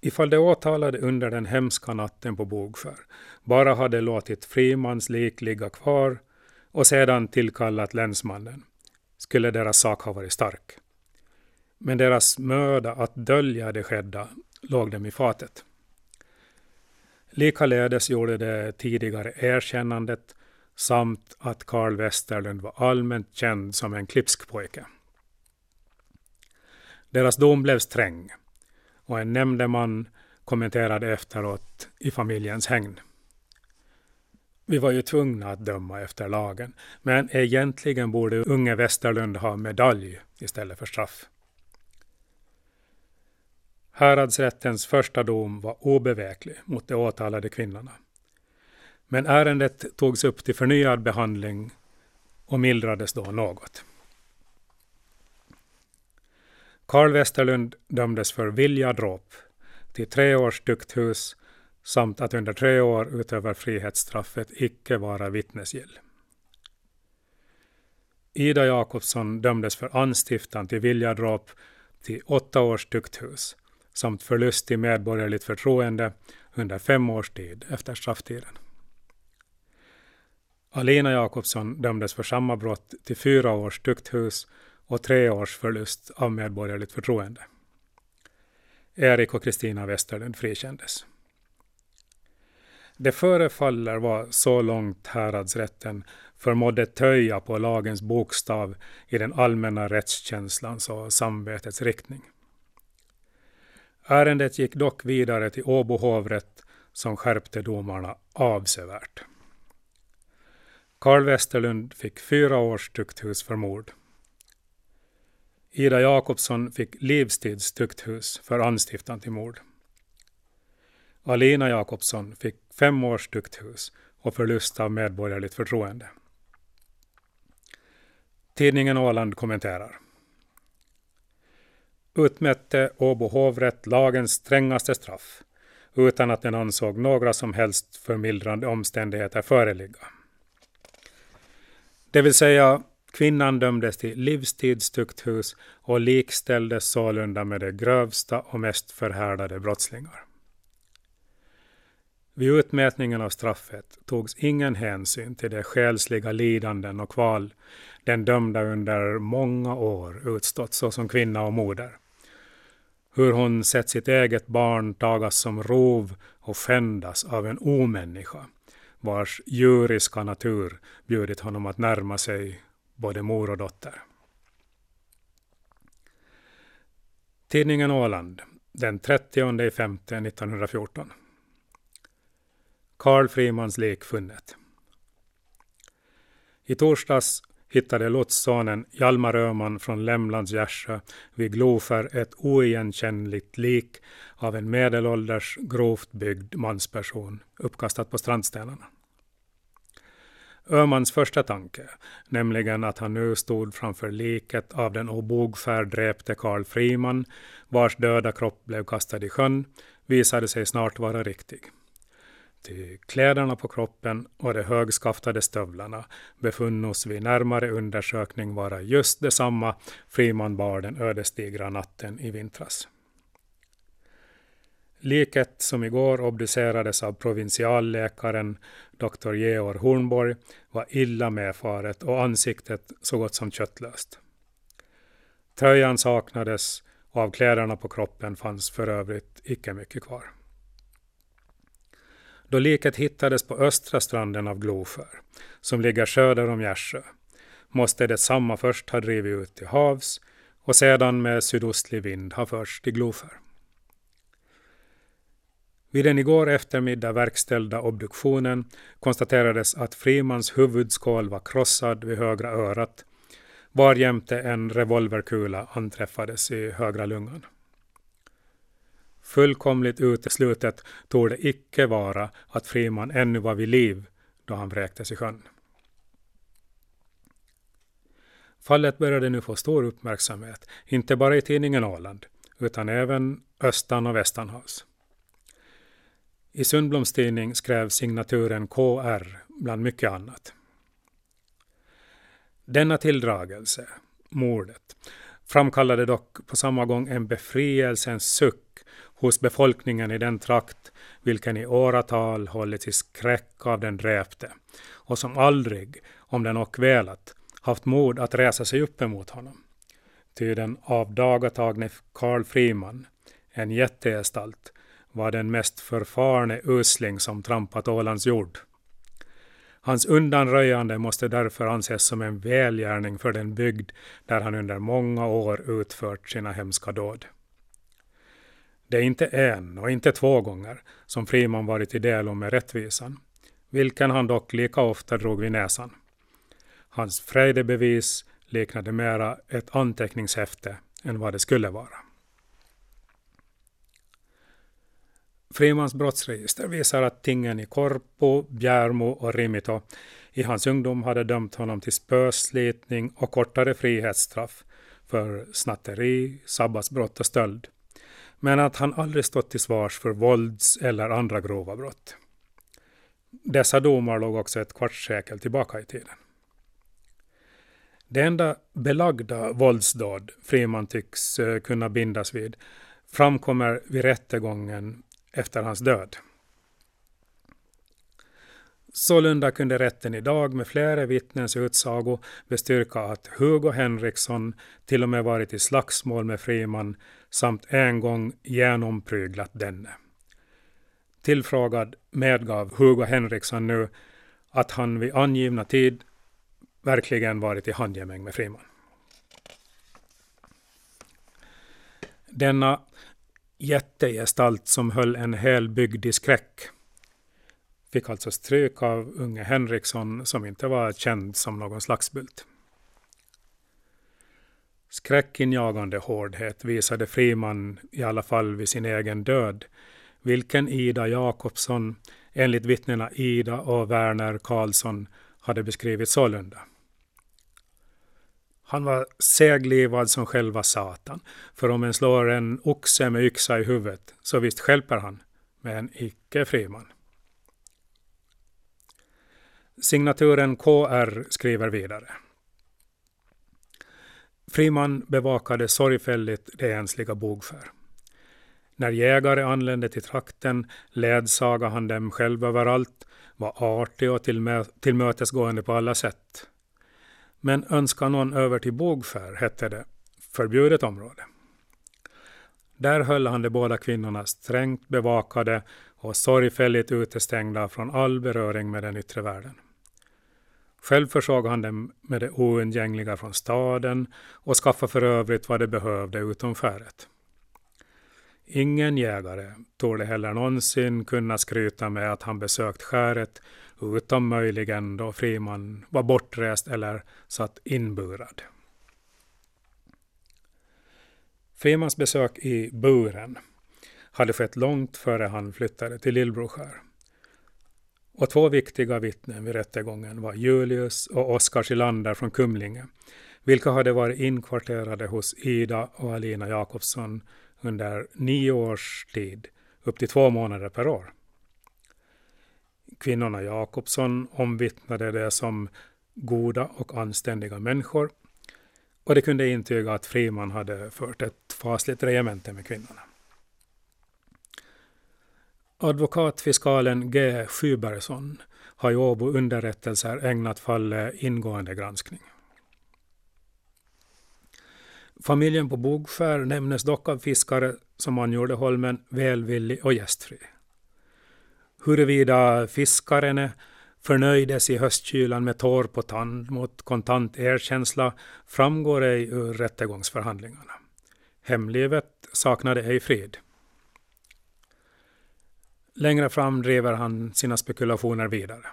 Ifall de åtalade under den hemska natten på Bogskär bara hade låtit Frimans lik ligga kvar och sedan tillkallat länsmannen skulle deras sak ha varit stark. Men deras möda att dölja det skedda låg dem i fatet. Likaledes gjorde det tidigare erkännandet samt att Karl Westerlund var allmänt känd som en klipsk pojke. Deras dom blev sträng och en nämndeman kommenterade efteråt i familjens hägn. Vi var ju tvungna att döma efter lagen, men egentligen borde unge Westerlund ha medalj istället för straff. Häradsrättens första dom var obeveklig mot de åtalade kvinnorna. Men ärendet togs upp till förnyad behandling och mildrades då något. Karl Westerlund dömdes för viljadråp till tre års tukthus samt att under tre år utöver frihetsstraffet icke vara vittnesgill. Ida Jakobsson dömdes för anstiftan till viljadråp till åtta års tukthus samt förlust i medborgerligt förtroende under fem års tid efter strafftiden. Alina Jakobsson dömdes för samma brott till fyra års tukthus och tre års förlust av medborgerligt förtroende. Erik och Kristina Westerlund frikändes. Det förefaller vara så långt häradsrätten förmådde töja på lagens bokstav i den allmänna rättskänslans och samvetets riktning. Ärendet gick dock vidare till Åbo hovrätt som skärpte domarna avsevärt. Karl Westerlund fick fyra års tukthus för mord. Ida Jakobsson fick livstids tukthus för anstiftan till mord. Alina Jakobsson fick fem års tukthus och förlust av medborgerligt förtroende. Tidningen Åland kommenterar. Utmätte Åbo hovrätt lagens strängaste straff utan att den ansåg några som helst förmildrande omständigheter föreligga. Det vill säga, kvinnan dömdes till livstidstukthus och likställdes sålunda med de grövsta och mest förhärdade brottslingar. Vid utmätningen av straffet togs ingen hänsyn till de själsliga lidanden och kval den dömda under många år utstått såsom kvinna och moder. Hur hon sett sitt eget barn tagas som rov och skändas av en omänniska vars djuriska natur bjudit honom att närma sig både mor och dotter. Tidningen Åland den 30 5 1914 Karl Frimans lik funnet. I torsdags hittade lotssonen Hjalmar Öhman från Lämlands Gärsö vid Glofer ett oigenkännligt lik av en medelålders grovt byggd mansperson uppkastat på strandstenarna. Öhmans första tanke, nämligen att han nu stod framför liket av den obogfärd dräpte Karl Friman, vars döda kropp blev kastad i sjön, visade sig snart vara riktig. Ty kläderna på kroppen och de högskaftade stövlarna befunnos vid närmare undersökning vara just detsamma Friman bar den ödesdigra natten i vintras. Liket som igår obducerades av provinsialläkaren dr Georg Hornborg var illa medfaret och ansiktet så gott som köttlöst. Tröjan saknades och av kläderna på kroppen fanns för övrigt icke mycket kvar. Då liket hittades på östra stranden av Gloför, som ligger söder om Gärsö, måste detsamma först ha drivit ut till havs och sedan med sydostlig vind ha förts till Gloför. Vid den igår eftermiddag verkställda obduktionen konstaterades att Frimans huvudskål var krossad vid högra örat, varjämte en revolverkula anträffades i högra lungan. Fullkomligt uteslutet torde icke vara att Friman ännu var vid liv då han vräktes i sjön. Fallet började nu få stor uppmärksamhet, inte bara i tidningen Åland, utan även Östan och Västanhavs. I Sundbloms tidning skrev signaturen KR bland mycket annat. Denna tilldragelse, mordet, framkallade dock på samma gång en befrielsens suck hos befolkningen i den trakt vilken i åratal hållits i skräck av den dräpte och som aldrig, om den och velat, haft mod att resa sig upp emot honom. Ty den avdagatagne Karl Friman, en jättegestalt, var den mest förfarne usling som trampat Ålands jord. Hans undanröjande måste därför anses som en välgärning för den bygd där han under många år utfört sina hemska dåd. Det är inte en och inte två gånger som Friman varit i del om med rättvisan, vilken han dock lika ofta drog vid näsan. Hans frejdebevis liknade mera ett anteckningshäfte än vad det skulle vara. Frimans brottsregister visar att tingen i Korpo, Bjärmo och Rimito i hans ungdom hade dömt honom till spöslitning och kortare frihetsstraff för snatteri, sabbatsbrott och stöld. Men att han aldrig stått till svars för vålds eller andra grova brott. Dessa domar låg också ett kvartssekel tillbaka i tiden. Det enda belagda våldsdåd Friman tycks eh, kunna bindas vid framkommer vid rättegången efter hans död. Sålunda kunde rätten idag med flera vittnens utsago bestyrka att Hugo Henriksson till och med varit i slagsmål med Friman samt en gång genompryglat denne. Tillfrågad medgav Hugo Henriksson nu att han vid angivna tid verkligen varit i handgemäng med Friman. Denna jättegestalt som höll en hel bygd i skräck fick alltså stryk av unge Henriksson som inte var känd som någon slagsbult. Skräckinjagande hårdhet visade Friman i alla fall vid sin egen död, vilken Ida Jakobsson enligt vittnena Ida och Werner Karlsson hade beskrivit sålunda. Han var seglivad som själva Satan, för om en slår en oxe med yxa i huvudet, så visst skälper han, men icke Friman. Signaturen KR skriver vidare. Friman bevakade sorgfälligt det ensliga bogfär. När jägare anlände till trakten ledsagade han dem själv överallt, var artig och tillmötesgående på alla sätt. Men önskar någon över till Bogfär hette det förbjudet område. Där höll han de båda kvinnorna strängt bevakade och sorgfälligt utestängda från all beröring med den yttre världen. Själv försåg han dem med det oundgängliga från staden och skaffade för övrigt vad de behövde utom skäret. Ingen jägare torde heller någonsin kunna skryta med att han besökt skäret utom möjligen då Friman var bortrest eller satt inburad. Frimans besök i buren hade skett långt före han flyttade till Lillbroskär. Och två viktiga vittnen vid rättegången var Julius och Oskar Silander från Kumlinge, vilka hade varit inkvarterade hos Ida och Alina Jakobsson under nio års tid, upp till två månader per år. Kvinnorna Jakobsson omvittnade det som goda och anständiga människor och de kunde intyga att Friman hade fört ett fasligt regemente med kvinnorna. Advokatfiskalen G. Skybergsson har i Åbo underrättelser ägnat fallet ingående granskning. Familjen på Bogskär nämnes dock av fiskare som angjorde holmen välvillig och gästfri. Huruvida fiskaren förnöjdes i höstkylan med tår på tand mot kontant erkänsla framgår ej ur rättegångsförhandlingarna. Hemlivet saknade ej frid. Längre fram driver han sina spekulationer vidare.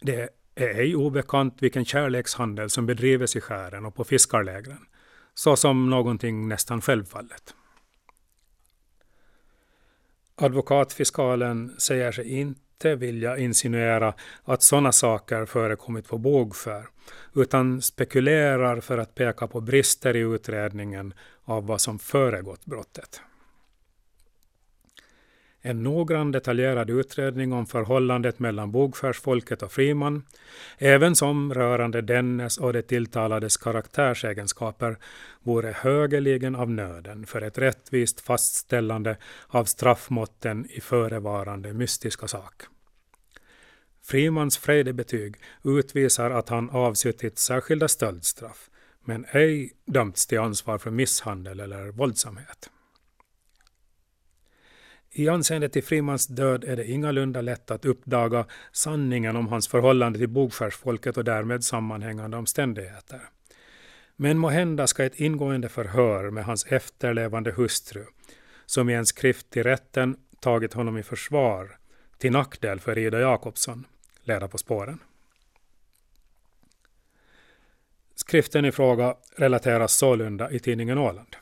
Det är ej obekant vilken kärlekshandel som bedrivs i skären och på fiskarlägren, såsom någonting nästan självfallet. Advokatfiskalen säger sig inte vilja insinuera att sådana saker förekommit på bågfär, utan spekulerar för att peka på brister i utredningen av vad som föregått brottet en noggrann detaljerad utredning om förhållandet mellan bogfärsfolket och Friman, ävensom rörande dennes och det tilltalades karaktärsegenskaper, vore högeligen av nöden för ett rättvist fastställande av straffmåtten i förevarande mystiska sak. Frimans frejdebetyg utvisar att han avsuttit särskilda stöldstraff, men ej dömts till ansvar för misshandel eller våldsamhet. I anseende till Frimans död är det ingalunda lätt att uppdaga sanningen om hans förhållande till bogskärsfolket och därmed sammanhängande omständigheter. Men må hända ska ett ingående förhör med hans efterlevande hustru, som i en skrift till rätten tagit honom i försvar till nackdel för Ida Jakobsson, leda på spåren. Skriften i fråga relateras sålunda i tidningen Åland.